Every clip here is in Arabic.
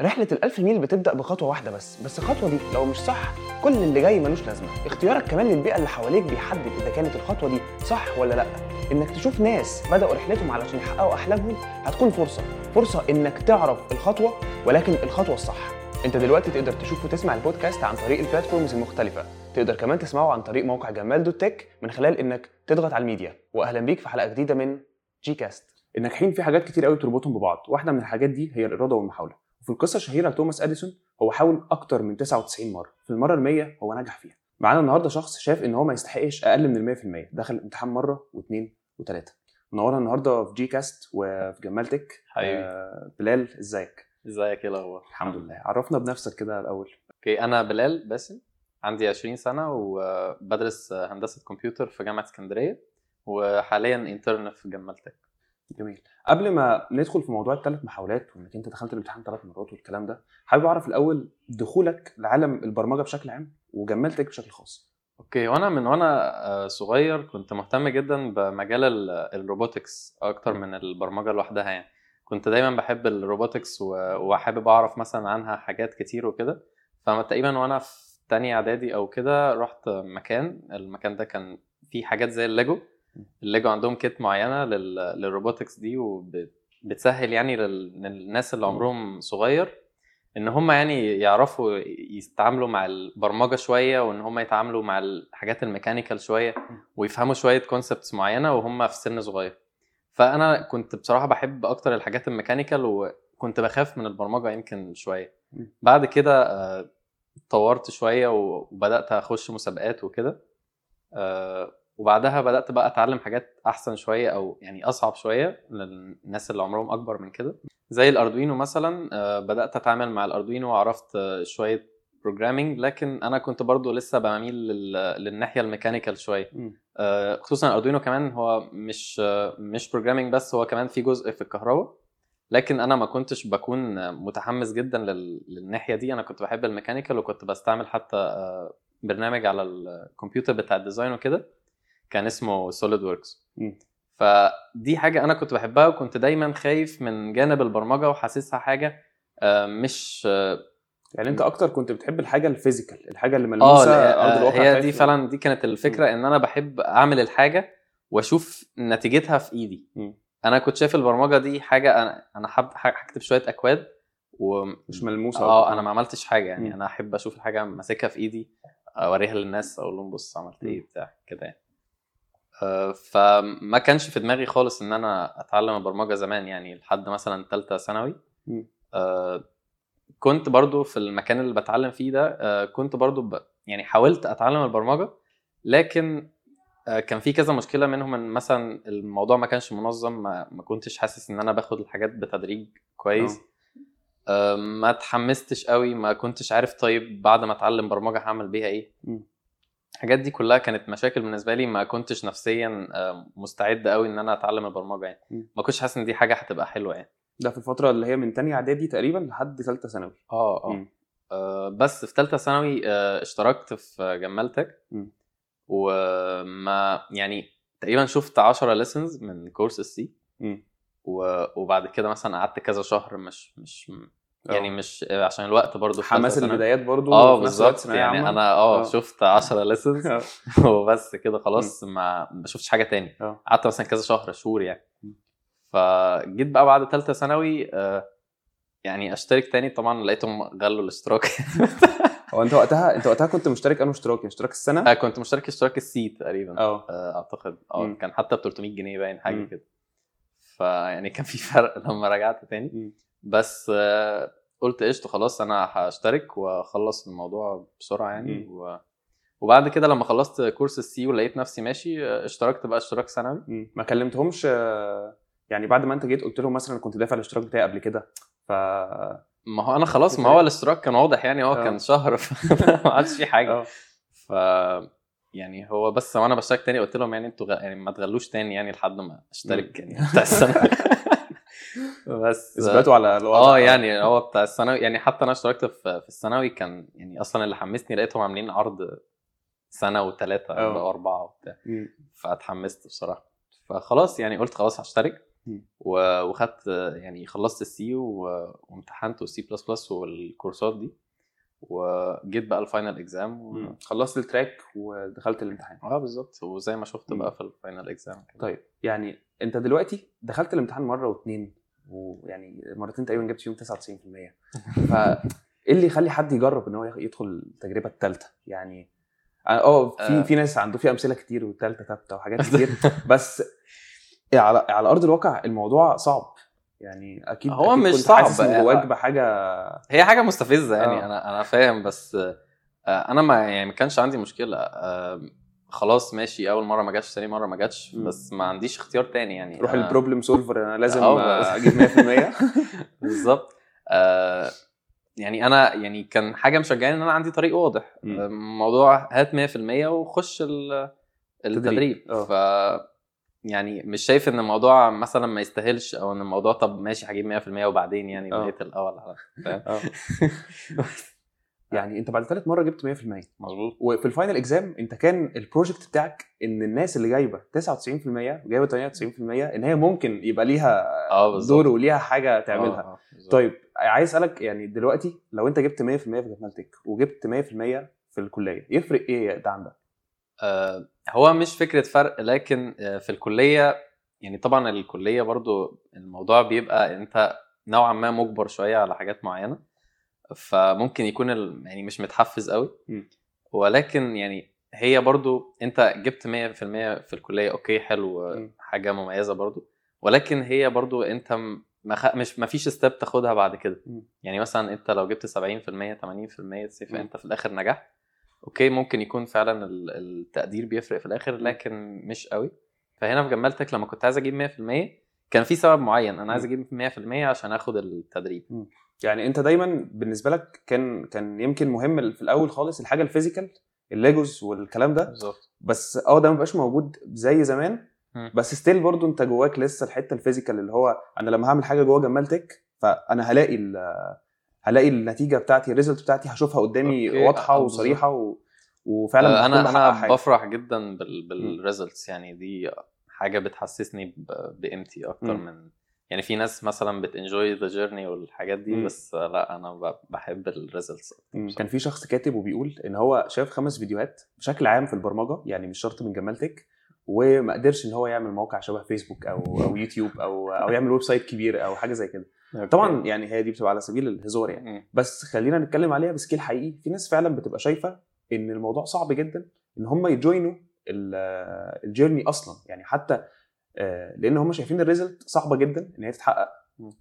رحلة الألف ميل بتبدأ بخطوة واحدة بس بس الخطوة دي لو مش صح كل اللي جاي ملوش لازمة. اختيارك كمان للبيئة اللي حواليك بيحدد إذا كانت الخطوة دي صح ولا لأ. إنك تشوف ناس بدأوا رحلتهم علشان يحققوا أحلامهم هتكون فرصة. فرصة إنك تعرف الخطوة ولكن الخطوة الصح. أنت دلوقتي تقدر تشوف وتسمع البودكاست عن طريق ال platforms المختلفة. تقدر كمان تسمعه عن طريق موقع جمال dot tech من خلال إنك تضغط على الميديا. واهلا بيك في حلقة جديدة من جي كاست الناجحين في حاجات كتير قوي بتربطهم ببعض. واحدة من الحاجات دي هي الإرادة والمحاولة. وفي القصة الشهيره لتوماس أديسون هو حاول أكتر من 99 مرة. في المرة ال100 هو نجح فيها. معانا النهارده شخص شاف إن هو ما يستحقش أقل من ال 100% دخل الامتحان مرة واثنين وثلاثه منورنا النهارده في جي كاست وفي جمال tech. حبيبي. آه بلال إزيك؟ إزيك؟ إيه الأخبار؟ الحمد لله. عرفنا بنفسك كده الأول. okay أنا بلال باسم. عندي 20 سنة وبدرس هندسة كمبيوتر في جامعة اسكندرية وحاليا intern في جمال tech. جميل. قبل ما ندخل في موضوع الثلاث محاولات وإنك أنت دخلت الامتحان ثلاث مرات والكلام ده حابب أعرف الأول دخولك لعالم البرمجة بشكل عام وجمال tech بشكل خاص. okay. وأنا من وأنا آه، صغير كنت مهتم جدا بمجال ال- ال robotics أكتر من البرمجة لوحدها يعني. كنت دايما بحب ال robotics وحابب أعرف مثلا عنها حاجات كتير وكده. فتقريبا وأنا في تانية إعدادي أو كده رحت مكان المكان ده كان فيه حاجات زي ال LEGO. ال LEGO عندهم kit معينة لل- لل robotics دي وبتسهل يعني لل- للناس اللي عمرهم صغير إن هم يعني يعرفوا يتعاملوا مع البرمجة شوية وإن هم يتعاملوا مع الحاجات ال mechanical شوية ويفهموا شوية concepts معينة وهم في سن صغير. فأنا كنت بصراحة بحب أكتر الحاجات ال mechanical وكنت بخاف من البرمجة يمكن شوية. بعد كده آه، اتطورت شوية وبدأت أخش مسابقات وكده. آه، وبعدها بدأت بقى أتعلم حاجات أحسن شوية أو يعني أصعب شوية للناس اللي عمرهم أكبر من كده. زي ال Arduino مثلا آه، بدأت أتعامل مع ال Arduino وعرفت شوية programming لكن أنا كنت برضو لسه بميل لل- للناحية ال mechanical شوية. آه، خصوصا ال Arduino كمان هو مش مش programming بس هو كمان في جزء في الكهرباء. لكن أنا ما كنتش بكون متحمس جدا لل- للناحية دي. أنا كنت بحب ال mechanical وكنت بستعمل حتى آه، برنامج على الكمبيوتر بتاع ال design وكده. كان اسمه SolidWorks. فدي حاجة أنا كنت بحبها وكنت دايما خايف من جانب البرمجة وحاسسها حاجة آه، مش آه، يعني أنت أكتر كنت بتحب الحاجة ال physical الحاجة اللي آه ملموسة أرض الواقع هي. دي فعلا دي كانت الفكرة إن أنا بحب أعمل الحاجة وأشوف نتيجتها في إيدي مم. أنا كنت شايف البرمجة دي حاجة أنا أنا حاب هكتب شوية أكواد و مش ملموسة آه. أنا ما عملتش حاجة يعني مم. أنا أحب أشوف الحاجة ماسكها في إيدي أوريها للناس أقول لهم بص عملت إيه. بتاع كده يعني آه، فما كانش في دماغي خالص إن أنا أتعلم البرمجة زمان يعني لحد مثلا ثالثه ثانوي. آه، كنت برضو في المكان اللي بتعلم فيه ده آه، كنت برضو ب... يعني حاولت أتعلم البرمجة لكن آه، كان في كذا مشكلة منهم إن مثلا الموضوع ما كانش منظم ما, ما كنتش حاسس إن أنا باخد الحاجات بتدريج كويس ما اتحمستش قوي ما كنتش عارف طيب بعد ما أتعلم برمجة هعمل بيها إيه. الحاجات دي كلها كانت مشاكل بالنسبة لي ما كنتش نفسيا آه، مستعد قوي إن أنا أتعلم البرمجة يعني. ما كنتش حاسس إن دي حاجة هتبقى حلوة يعني ده في الفترة اللي هي من تانية إعدادي تقريبا لحد ثالثه ثانوي آه آه. آه، بس في ثالثه ثانوي آه، اشتركت في جمال تك مم. وما يعني تقريبا شفت 10 lessons من كورس ال C. وبعد كده مثلا قعدت كذا شهر مش مش يعني آه. مش عشان الوقت برضو حماس. البدايات برضو آه بالظبط يعني. أنا آه آه. شفت 10 ليسنز آه. وبس كده خلاص ما ما شفتش حاجة تاني آه. قعدت مثلا كذا شهر شهور يعني. فجيت بقى بعد ثالثه ثانوي آه، يعني أشترك تاني طبعا لقيتهم غلوا الاشتراك هو أنت وقتها أنت وقتها كنت مشترك انه اشتراك اشتراك السنة آه، كنت مشترك اشتراك ال C تقريبا آه آه، أعتقد آه. كان حتى ب 300 جنيه باين حاجة. كده فيعني كان في فرق لما رجعت تاني. بس آه، قلت قشطة خلاص أنا هشترك وأخلص الموضوع بسرعة يعني. و... وبعد كده لما خلصت كورس ال C ولقيت نفسي ماشي اشتركت بقى اشتراك سنوي. ما كلمتهمش يعني بعد ما أنت جيت قلت لهم مثلا كنت دافع الاشتراك بتاعي قبل كده ف ما هو أنا خلاص ما هو الاشتراك كان واضح يعني هو آه. كان شهر ما عادش في حاجة آه ف يعني هو بس وأنا بشترك تاني قلت لهم يعني أنتوا غ... يعني ما تغلوش تاني يعني لحد ما أشترك يعني بتاع السنة بس إثباتوا على الوضع. آه يعني هو بتاع الثانوي يعني حتى أنا اشتركت في في الثانوي كان يعني أصلا اللي حمسني لقيتهم عاملين عرض سنة وثلاثه. أو. أربعة وبتاع. فاتحمست بصراحة. فخلاص يعني قلت خلاص هشترك. وخدت يعني خلصت السي وامتحنت السي بلس بلس والكورسات دي. وجيت بقى ال final exam. و... خلصت ال track ودخلت الامتحان. آه بالظبط. وزي ما شفت. بقى في الفاينل إكزام. طيب يعني أنت دلوقتي دخلت الامتحان مرة واثنين ويعني مرتين تقريبا جبت فيهم 99% ف إيه اللي يخلي حد يجرب إن هو يدخل التجربه الثالثه يعني آه في. في ناس عنده في أمثلة كتير والثالثه ثابته وحاجات كتير بس على على أرض الواقع الموضوع صعب يعني أكيد هو أكيد مش كنت صعب. حاسس جواك بحاجة هي حاجة مستفزة يعني آه. أنا أنا فاهم بس أنا ما يعني ما كانش عندي مشكلة خلاص ماشي أول مرة ما جاتش ثاني مرة ما جاتش. بس ما عنديش اختيار تاني يعني روح أنا- البروبلم سولفر أنا لازم. أجيب 100% بالظبط آه، يعني أنا يعني كان حاجة مشجعاني إن أنا عندي طريق واضح مم. آه، موضوع هات 100% وخش ال- التدريب آه. ف يعني مش شايف إن الموضوع مثلا ما يستاهلش أو إن الموضوع طب ماشي هجيب 100% وبعدين يعني. بقيت الأول على فاهم يعني انت بعد ثالث مرة جبت 100% مظبوط. وفي ال final exam انت كان ال project بتاعك ان الناس اللي جايبة 99% وجايبه 98% ان هي ممكن يبقى ليها آه بالظبط. دور وليها حاجة تعملها. آه، آه،. طيب عايز اسألك يعني دلوقتي لو انت جبت 100% في جمال تك وجبت 100% في الكلية يفرق إيه ده عن ده؟ آه، هو مش فكرة فرق لكن آه، في الكلية يعني طبعا الكلية برضو الموضوع بيبقى انت نوعا ما مجبر شوية على حاجات معينة. فممكن يكون ال... يعني مش متحفز قوي. ولكن يعني هي برضو انت جبت 100% في الكلية أوكي حلو. حاجة مميزة برضو. ولكن هي برضو انت م- ما خ... مش ما فيش step تاخدها بعد كده. يعني مثلا انت لو جبت 70% 80% فانت في الآخر نجحت. أوكي ممكن يكون فعلا ال- التقدير بيفرق في الآخر لكن مش قوي. فهنا في جمال تك لما كنت عايز أجيب 100% كان في سبب معين. أنا عايز. أجيب 100% عشان آخد التدريب. يعني انت دايما بالنسبة لك كان كان يمكن مهم في الأول خالص الحاجة ال physical ال Legos والكلام ده. بالظبط. بس آه ده مبقاش موجود زي زمان. بس still برضو انت جواك لسه الحتة ال physical اللي هو أنا لما هعمل حاجة جوه جمال تك فأنا هلاقي هلاقي النتيجة بتاعتي ال result بتاعتي هشوفها قدامي أوكي، واضحة آه، وصريحة و... وفعلا آه، أنا أنا حاجة. بفرح جدا بال بال results يعني دي حاجة بتحسسني ب- بقيمتي أكتر مم. من يعني في ناس مثلا بت enjoy the journey والحاجات دي مم. بس لأ أنا ب- بحب ال results. كان في شخص كاتب وبيقول إن هو شاف خمس فيديوهات بشكل عام في البرمجة يعني مش شرط من جمال تك وما قدرش إن هو يعمل موقع شبه فيسبوك أو أو يوتيوب أو أو يعمل website كبير أو حاجة زي كده. طبعا يعني هي دي بتبقى على سبيل الهزار يعني. بس خلينا نتكلم عليها ب scale حقيقي. في ناس فعلا بتبقى شايفة إن الموضوع صعب جدا إن هم ي join وا ال- ال journey أصلا. يعني حتى لأن هم شايفين ال result صعبة جدا إن هي تتحقق.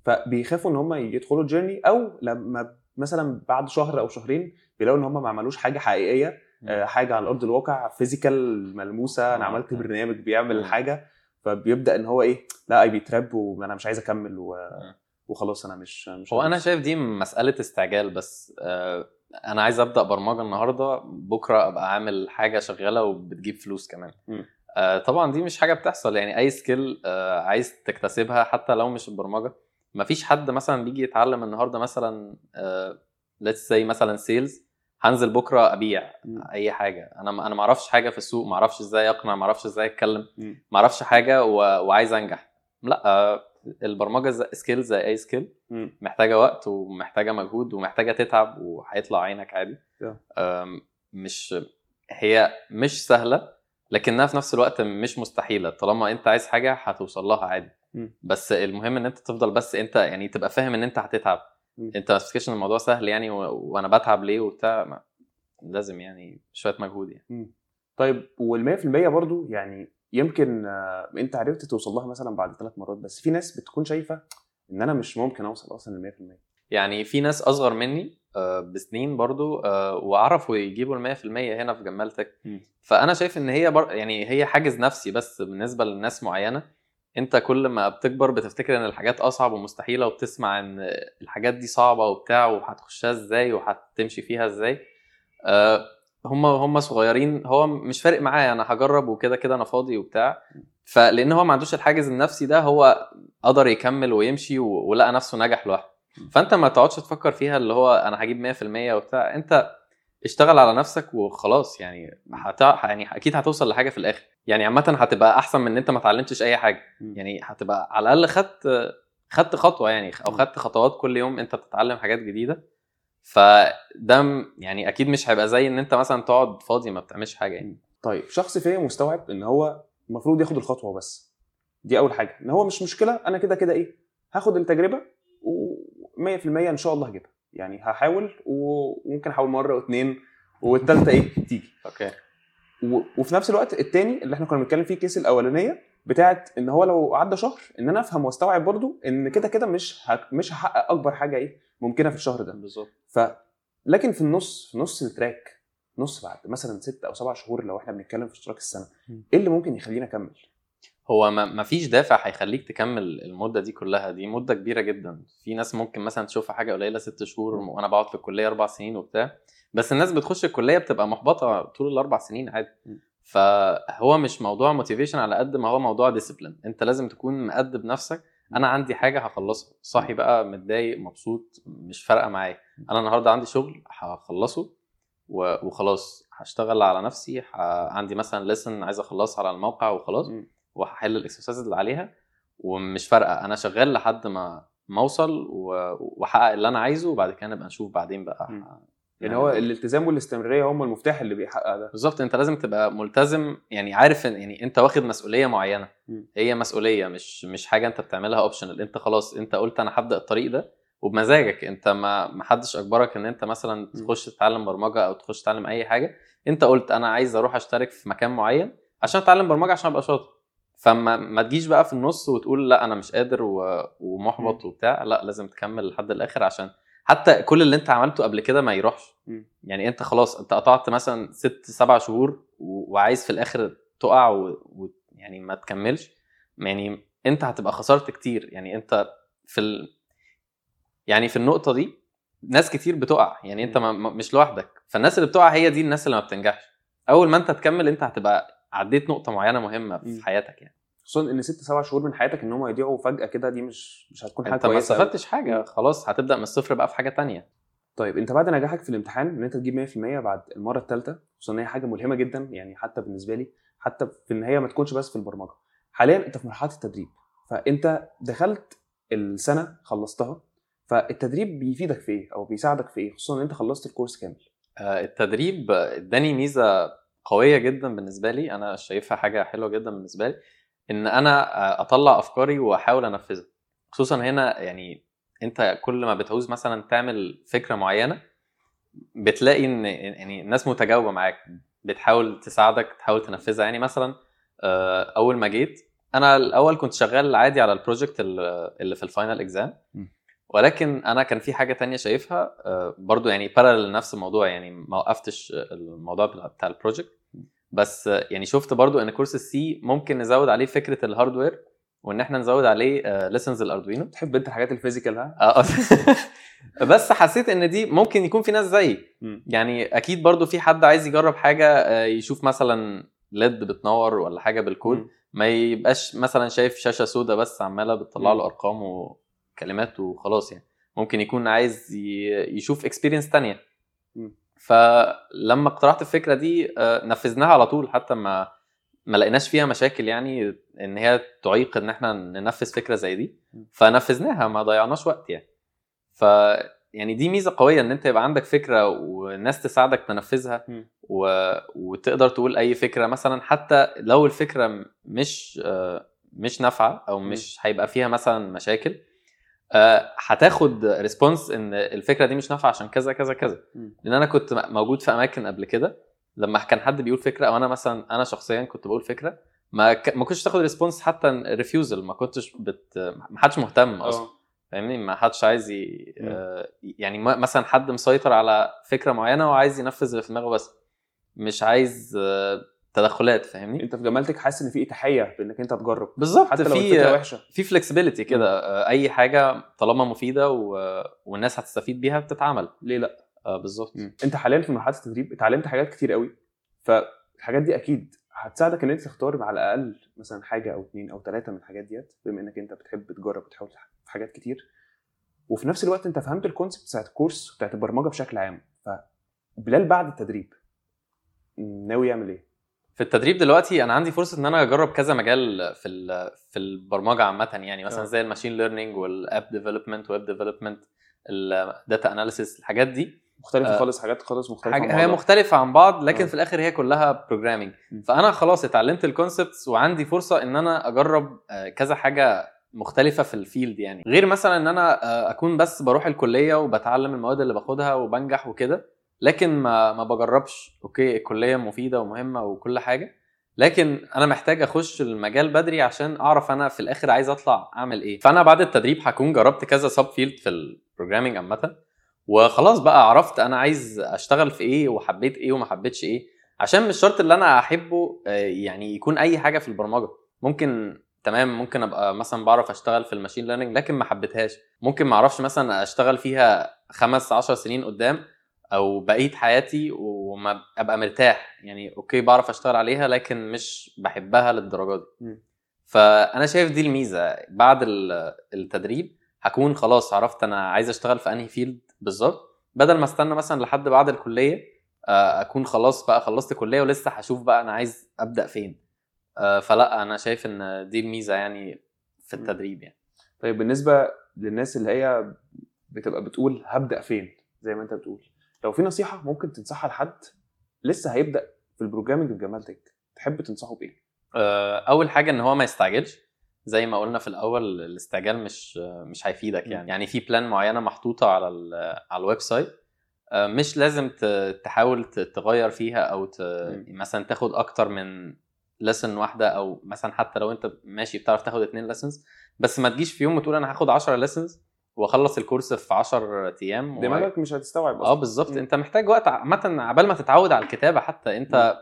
فبيخافوا إن هم يدخلوا ال journey أو لما مثلا بعد شهر أو شهرين بيلاقوا إن هم ما عملوش حاجة حقيقية آه، حاجة على أرض الواقع physical ملموسة أنا آه. عملت برنامج بيعمل. حاجة فبيبدأ إن هو إيه لا اي بيتراب وأنا مش عايز أكمل و... وخلاص أنا مش مش هو أنا. شايف دي مسألة استعجال بس آه، أنا عايز أبدأ برمجة النهارده بكرة أبقى عامل حاجة شغالة وبتجيب فلوس كمان. آه، طبعا دي مش حاجة بتحصل يعني أي skill عايز تكتسبها حتى لو مش البرمجة مفيش حد مثلا بيجي يتعلم النهارده مثلا let's say مثلا sales هنزل بكرة أبيع مم. أي حاجة أنا أنا ما أعرفش حاجة في السوق ما أعرفش إزاي أقنع ما أعرفش إزاي أتكلم. ما أعرفش حاجة و... وعايز أنجح لا آه، البرمجة زي skill زي أي skill. محتاجة وقت ومحتاجة مجهود ومحتاجة تتعب وهيطلع عينك عادي Yeah. مش هي مش سهلة لكنها في نفس الوقت مش مستحيلة طالما أنت عايز حاجة هتوصل لها عادي. بس المهم إن أنت تفضل بس أنت يعني تبقى فاهم إن أنت هتتعب. أنت ما تفكرش إن الموضوع سهل يعني و... وأنا بتعب ليه وبتاع. لازم يعني شوية مجهود يعني. طيب وال 100% برضو يعني يمكن آه، أنت عرفت توصل لها مثلا بعد ثلاث مرات بس في ناس بتكون شايفة إن أنا مش ممكن أوصل أصلا ل 100% يعني في ناس أصغر مني آه، بسنين برضو آه، وعرفوا يجيبوا ال 100% هنا في جمالتك. فأنا شايف إن هي بر... يعني هي حاجز نفسي بس بالنسبة لناس معينة. أنت كل ما بتكبر بتفتكر إن الحاجات أصعب ومستحيلة وبتسمع إن الحاجات دي صعبة وبتاع وهتخشها إزاي وهتمشي فيها إزاي. آه، هم هم صغيرين هو مش فارق معايا أنا هجرب وكده كده أنا فاضي وبتاع. فلأن هو ما عندوش الحاجز النفسي ده هو قدر يكمل ويمشي ولقى نفسه نجح لوحده. فانت ما تقعدش تفكر فيها اللي هو أنا هجيب 100% وبتاع. انت اشتغل على نفسك وخلاص يعني هت... يعني أكيد هتوصل لحاجة في الآخر. يعني عامة هتبقى أحسن من إن أنت ما اتعلمتش أي حاجة. يعني هتبقى على الأقل خدت خدت خطوة يعني أو. خدت خطوات كل يوم أنت بتتعلم حاجات جديدة. فده يعني أكيد مش هيبقى زي إن أنت مثلا تقعد فاضي ما بتعملش حاجة يعني. طيب شخص فيا مستوعب إن هو المفروض ياخد الخطوة بس. دي أول حاجة. إن هو مش مشكلة أنا كده كده إيه هاخد التجربة و100% إن شاء الله هجيبها. يعني هحاول وممكن أحاول مرة واثنين والثالثه إيه تيجي. أوكي. و- وفي نفس الوقت التاني اللي إحنا كنا بنتكلم فيه ال case الأولانية بتاعت إن هو لو عدى شهر إن أنا أفهم وأستوعب برضو إن كده كده مش ه... مش هحقق أكبر حاجة إيه ممكنة في الشهر ده. بالظبط. ف لكن في النص في نص ال track نص بعد مثلا ست أو سبع شهور لو إحنا بنتكلم في اشتراك السنة. إيه اللي ممكن يخليني أكمل؟ هو ما فيش دافع هيخليك تكمل المدة دي كلها دي مدة كبيرة جدا. في ناس ممكن مثلا تشوفها حاجة قليلة ست شهور وأنا بقعد في الكلية أربع سنين وبتاع بس الناس بتخش الكلية بتبقى محبطة طول الأربع سنين عادي. م. فهو مش موضوع motivation على قد ما هو موضوع discipline أنت لازم تكون مقدم نفسك. أنا عندي حاجة هخلصها. صاحي بقى متضايق مبسوط مش فارقة معايا. أنا النهارده عندي شغل هخلصه وخلاص. هشتغل على نفسي. عندي مثلا lesson عايز اخلصها على الموقع وخلاص. مم. وهحل ال exercise اللي عليها ومش فارقة. أنا شغال لحد ما ما أوصل وأحقق اللي أنا عايزه وبعد كده نبقى نشوف بعدين بقى يعني نعمل هو. الالتزام والاستمرارية هم المفتاح اللي بيحقق ده. بالظبط. أنت لازم تبقى ملتزم يعني عارف إن يعني أنت واخد مسؤولية معينة. هي مسؤولية مش مش حاجة أنت بتعملها اوبشنال أنت خلاص أنت قلت أنا هبدأ الطريق ده وبمزاجك. أنت ما ما حدش أجبرك إن أنت مثلا تخش تتعلم برمجة أو تخش تتعلم أي حاجة. أنت قلت أنا عايز أروح أشترك في مكان معين عشان أتعلم برمجة عشان أبقى شاطر. فما ما تجيش بقى في النص وتقول لا أنا مش قادر و... ومحبط وبتاع لا لازم تكمل لحد الآخر عشان حتى كل اللي أنت عملته قبل كده ما يروحش. مم. يعني أنت خلاص أنت قطعت مثلا ست سبع شهور و... وعايز في الآخر تقع و... و... يعني ما تكملش يعني أنت هتبقى خسرت كتير. يعني أنت في ال... يعني في النقطة دي ناس كتير بتقع. يعني أنت. ما- مش لوحدك. فالناس اللي بتقع هي دي الناس اللي ما بتنجحش. أول ما أنت تكمل أنت هتبقى عديت نقطة معينة مهمة. في حياتك يعني. خصوصا إن ست سبع شهور من حياتك إن هم يضيعوا فجأة كده دي مش مش هتكون حاجة أنت ما كويسة أوي. استفدتش حاجة خلاص هتبدأ من الصفر بقى في حاجة تانية. طيب أنت بعد نجاحك في الامتحان إن أنت تجيب 100% بعد المرة الثالثه خصوصا إن هي حاجة ملهمة جدا يعني حتى بالنسبة لي حتى في إن هي ما تكونش بس في البرمجة. حاليا أنت في مرحلة التدريب فأنت دخلت السنة خلصتها فالتدريب بيفيدك في إيه أو بيساعدك في إيه؟ خصوصا إن أنت خلصت الكورس كامل. آه، التدريب اداني ميزة قوية جدا بالنسبة لي أنا شايفها حاجة حلوة جدا بالنسبة لي إن أنا آه، أطلع أفكاري وأحاول أنفذها. خصوصا هنا يعني أنت كل ما بتعوز مثلا تعمل فكرة معينة بتلاقي إن يعني الناس متجاوبة معاك بتحاول تساعدك تحاول تنفذها. يعني مثلا آه، أول ما جيت أنا الأول كنت شغال عادي على ال project اللي في ال final exam. ولكن أنا كان في حاجة تانية شايفها آه، برضو يعني parallel لنفس الموضوع يعني ما وقفتش الموضوع بتاع ال project بس آه، يعني شفت برضو إن كورس ال C ممكن نزود عليه فكرة ال hardware وإن إحنا نزود عليه lessons الاردوينو تحب أنت الحاجات ال physical ها آه، بس حسيت إن دي ممكن يكون في ناس زيي. يعني أكيد برضو في حد عايز يجرب حاجة آه، يشوف مثلا LED بتنور ولا حاجة بالكود. ما يبقاش مثلا شايف شاشة سودا بس عمالة بتطلع. له أرقام وكلمات وخلاص يعني ممكن يكون عايز يشوف experience تانية مم. فلما اقترحت الفكرة دي آه، نفذناها على طول حتى ما ما لقيناش فيها مشاكل يعني إن هي تعيق إن إحنا ننفذ فكرة زي دي. فنفذناها ما ضيعناش وقت يعني ف يعني دي ميزة قوية إن أنت يبقى عندك فكرة والناس تساعدك تنفذها. و... وتقدر تقول أي فكرة مثلا حتى لو الفكرة مش آه، مش نافعة أو مش هيبقى فيها مثلا مشاكل هتاخد ريسبونس إن الفكرة دي مش نافعة عشان كذا كذا كذا. لأن أنا كنت موجود في أماكن قبل كده لما كان حد بيقول فكرة أو أنا مثلا أنا شخصيا كنت بقول فكرة ما ك... ما كنتش تاخد response حتى refusal ما كنتش بت ما حدش مهتم أصلا. آه فاهمني؟ ما حدش عايز ي... آه، يعني مثلا حد مسيطر على فكرة معينة وعايز ينفذ اللي في دماغه بس مش عايز آه، تدخلات فاهمني؟ انت في جمالتك حاسس ان في اتاحيه بانك انت تجرب بالظبط حتى لو في الفكرة وحشة. في flexibility كده آه، أي حاجة طالما مفيدة و... والناس هتستفيد بيها بتتعمل. ليه لأ؟ آه، بالظبط. انت حاليا في مرحلة التدريب اتعلمت حاجات كتير قوي فالحاجات دي أكيد هتساعدك إن انت تختار على الأقل مثلا حاجة أو اتنين أو ثلاثة من الحاجات ديت بما إنك انت بتحب تجرب وتحاول في حاجات كتير. وفي نفس الوقت انت فهمت ال concept بتاعت الكورس بتاعت البرمجة بشكل عام بلال بعد التدريب ناوي يعمل إيه؟ في التدريب دلوقتي أنا عندي فرصة إن أنا أجرب كذا مجال في في البرمجة عامة يعني مثلا آه. زي ال machine learning وال app development و web development ال data analysis الحاجات دي مختلفة آه، خالص حاجات خالص مختلفة عن حاجة هي بعضها. مختلفة عن بعض لكن آه. في الآخر هي كلها programming م. فأنا خلاص اتعلمت ال concepts وعندي فرصة إن أنا أجرب آه، كذا حاجة مختلفة في ال field يعني غير مثلا إن أنا آه، أكون بس بروح الكلية وبتعلم المواد اللي باخدها وبنجح وكده لكن ما ما بجربش. okay الكلية مفيدة ومهمة وكل حاجة لكن أنا محتاج أخش المجال بدري عشان أعرف أنا في الآخر عايز أطلع أعمل إيه. فأنا بعد التدريب هكون جربت كذا sub field في ال programming عامة وخلاص بقى عرفت أنا عايز أشتغل في إيه وحبيت إيه وما حبيتش إيه عشان مش شرط اللي أنا أحبه آه، يعني يكون أي حاجة في البرمجة. ممكن تمام ممكن أبقى مثلا بعرف أشتغل في ال machine learning لكن ما حبيتهاش. ممكن ما أعرفش مثلا أشتغل فيها خمس عشر سنين قدام أو بقية حياتي وما أبقى مرتاح. يعني okay بعرف أشتغل عليها لكن مش بحبها للدرجة دي. مم. فأنا شايف دي الميزة. بعد ال- التدريب هكون خلاص عرفت أنا عايز أشتغل في أنهي field بالظبط. بدل ما أستنى مثلا لحد بعد الكلية آه، أكون خلاص بقى خلصت كلية ولسه هشوف بقى أنا عايز أبدأ فين. آه، فلا أنا شايف إن دي الميزة يعني في. التدريب يعني. طيب بالنسبة للناس اللي هي بتبقى بتقول هبدأ فين؟ زي ما أنت بتقول. لو في نصيحة ممكن تنصحها لحد لسه هيبدأ في ال programming في جمال تك تحب تنصحه بإيه؟ آه، أول حاجة إن هو ما يستعجلش زي ما قلنا في الأول الاستعجال مش مش هيفيدك م. يعني يعني في plan معينة محطوطة على ال- على ال website آه، مش لازم تحاول تغير فيها أو ت... مثلا تاخد أكتر من lesson واحدة أو مثلا حتى لو أنت ماشي بتعرف تاخد اتنين lessons بس ما تجيش في يوم وتقول أنا هاخد 10 lessons واخلص الكورس في 10 أيام و- دماغك مش هتستوعب آه بالظبط. انت محتاج وقت عامة عبال ما تتعود على الكتابة حتى انت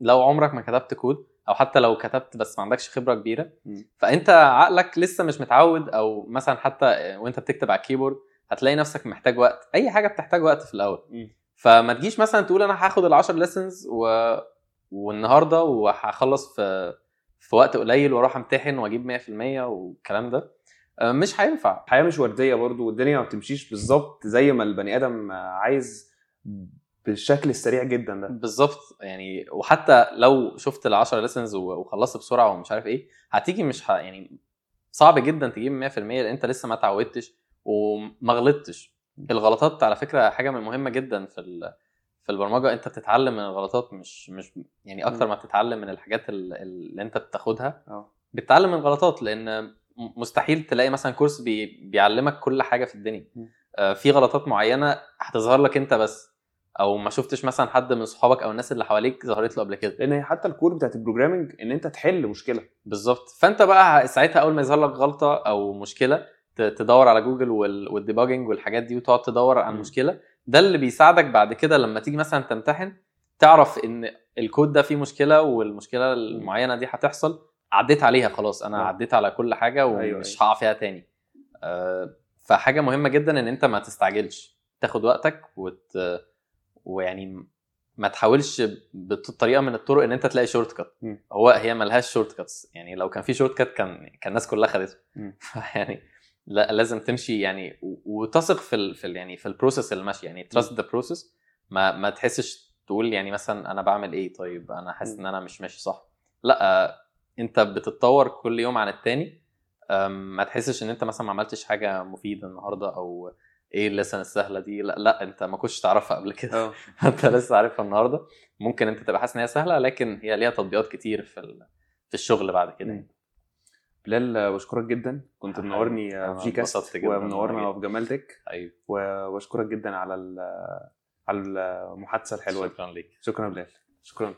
لو عمرك ما كتبت كود أو حتى لو كتبت بس ما عندكش خبرة كبيرة مم. فانت عقلك لسه مش متعود أو مثلا حتى وانت بتكتب على ال keyboard هتلاقي نفسك محتاج وقت أي حاجة بتحتاج وقت في الأول مم. فما تجيش مثلا تقول أنا هاخد ال 10 lessons و... والنهاردة وهخلص في في وقت قليل وأروح أمتحن وأجيب 100% والكلام ده مش هينفع. الحياة مش وردية برضو والدنيا ما بتمشيش بالظبط زي ما البني آدم عايز بالشكل السريع جدا ده. بالظبط. يعني وحتى لو شفت ال 10 lessons وخلصت بسرعة ومش عارف إيه هتيجي مش ه... يعني صعب جدا تجيب 100% لأن أنت لسه ما اتعودتش وما غلطتش. الغلطات على فكرة حاجة من مهمة جدا في ال... في البرمجة. أنت بتتعلم من الغلطات مش مش يعني أكتر. ما بتتعلم من الحاجات ال- اللي أنت بتاخدها. آه. بتتعلم من الغلطات لأن مستحيل تلاقي مثلا كورس بي... بيعلمك كل حاجة في الدنيا. آه، في غلطات معينة هتظهر لك انت بس أو ما شفتش مثلا حد من صحابك أو الناس اللي حواليك ظهرت له قبل كده. لأن هي حتى ال core بتاعت ال programming إن أنت تحل مشكلة. بالظبط. فأنت بقى ساعتها أول ما يظهر لك غلطة أو مشكلة تدور على جوجل وال- وال debugging والحاجات دي وتقعد تدور على. المشكلة ده اللي بيساعدك بعد كده لما تيجي مثلا تمتحن تعرف إن الكود ده فيه مشكلة والمشكلة المعينة دي هتحصل. عديت عليها خلاص أنا آه. عديت على كل حاجة أيوة، ومش أيوة. هقع فيها تاني آه، فحاجة مهمة جدا إن أنت ما تستعجلش تاخد وقتك وت... ويعني ما تحاولش بطريقه من الطرق إن أنت تلاقي shortcut. هو هي ملهاش shortcuts يعني لو كان في shortcut كان كان الناس كلها خدته. يعني لا لازم تمشي يعني وتثق في ال في ال يعني في ال process اللي ماشي يعني trust the process ما ما تحسش تقول يعني مثلا أنا بعمل إيه طيب أنا حاسس. إن أنا مش ماشي صح لا آه، انت بتتطور كل يوم عن التاني ما تحسش ان انت مثلا ما عملتش حاجة مفيدة النهارده أو إيه ال lesson السهلة دي لا لا انت ما كنتش تعرفها قبل كده. آه. انت لسه عارفها النهارده. ممكن انت تبقى حاسس ان هي سهلة لكن هي ليها تطبيقات كتير في في الشغل بعد كده مم. بلال بشكرك جدا. كنت. منورني في جي كاست ومنورنا. في جمالتك. أيوه وبشكرك جدا على على المحادثة الحلوة شكرا ليك. شكرا بلال. شكرا.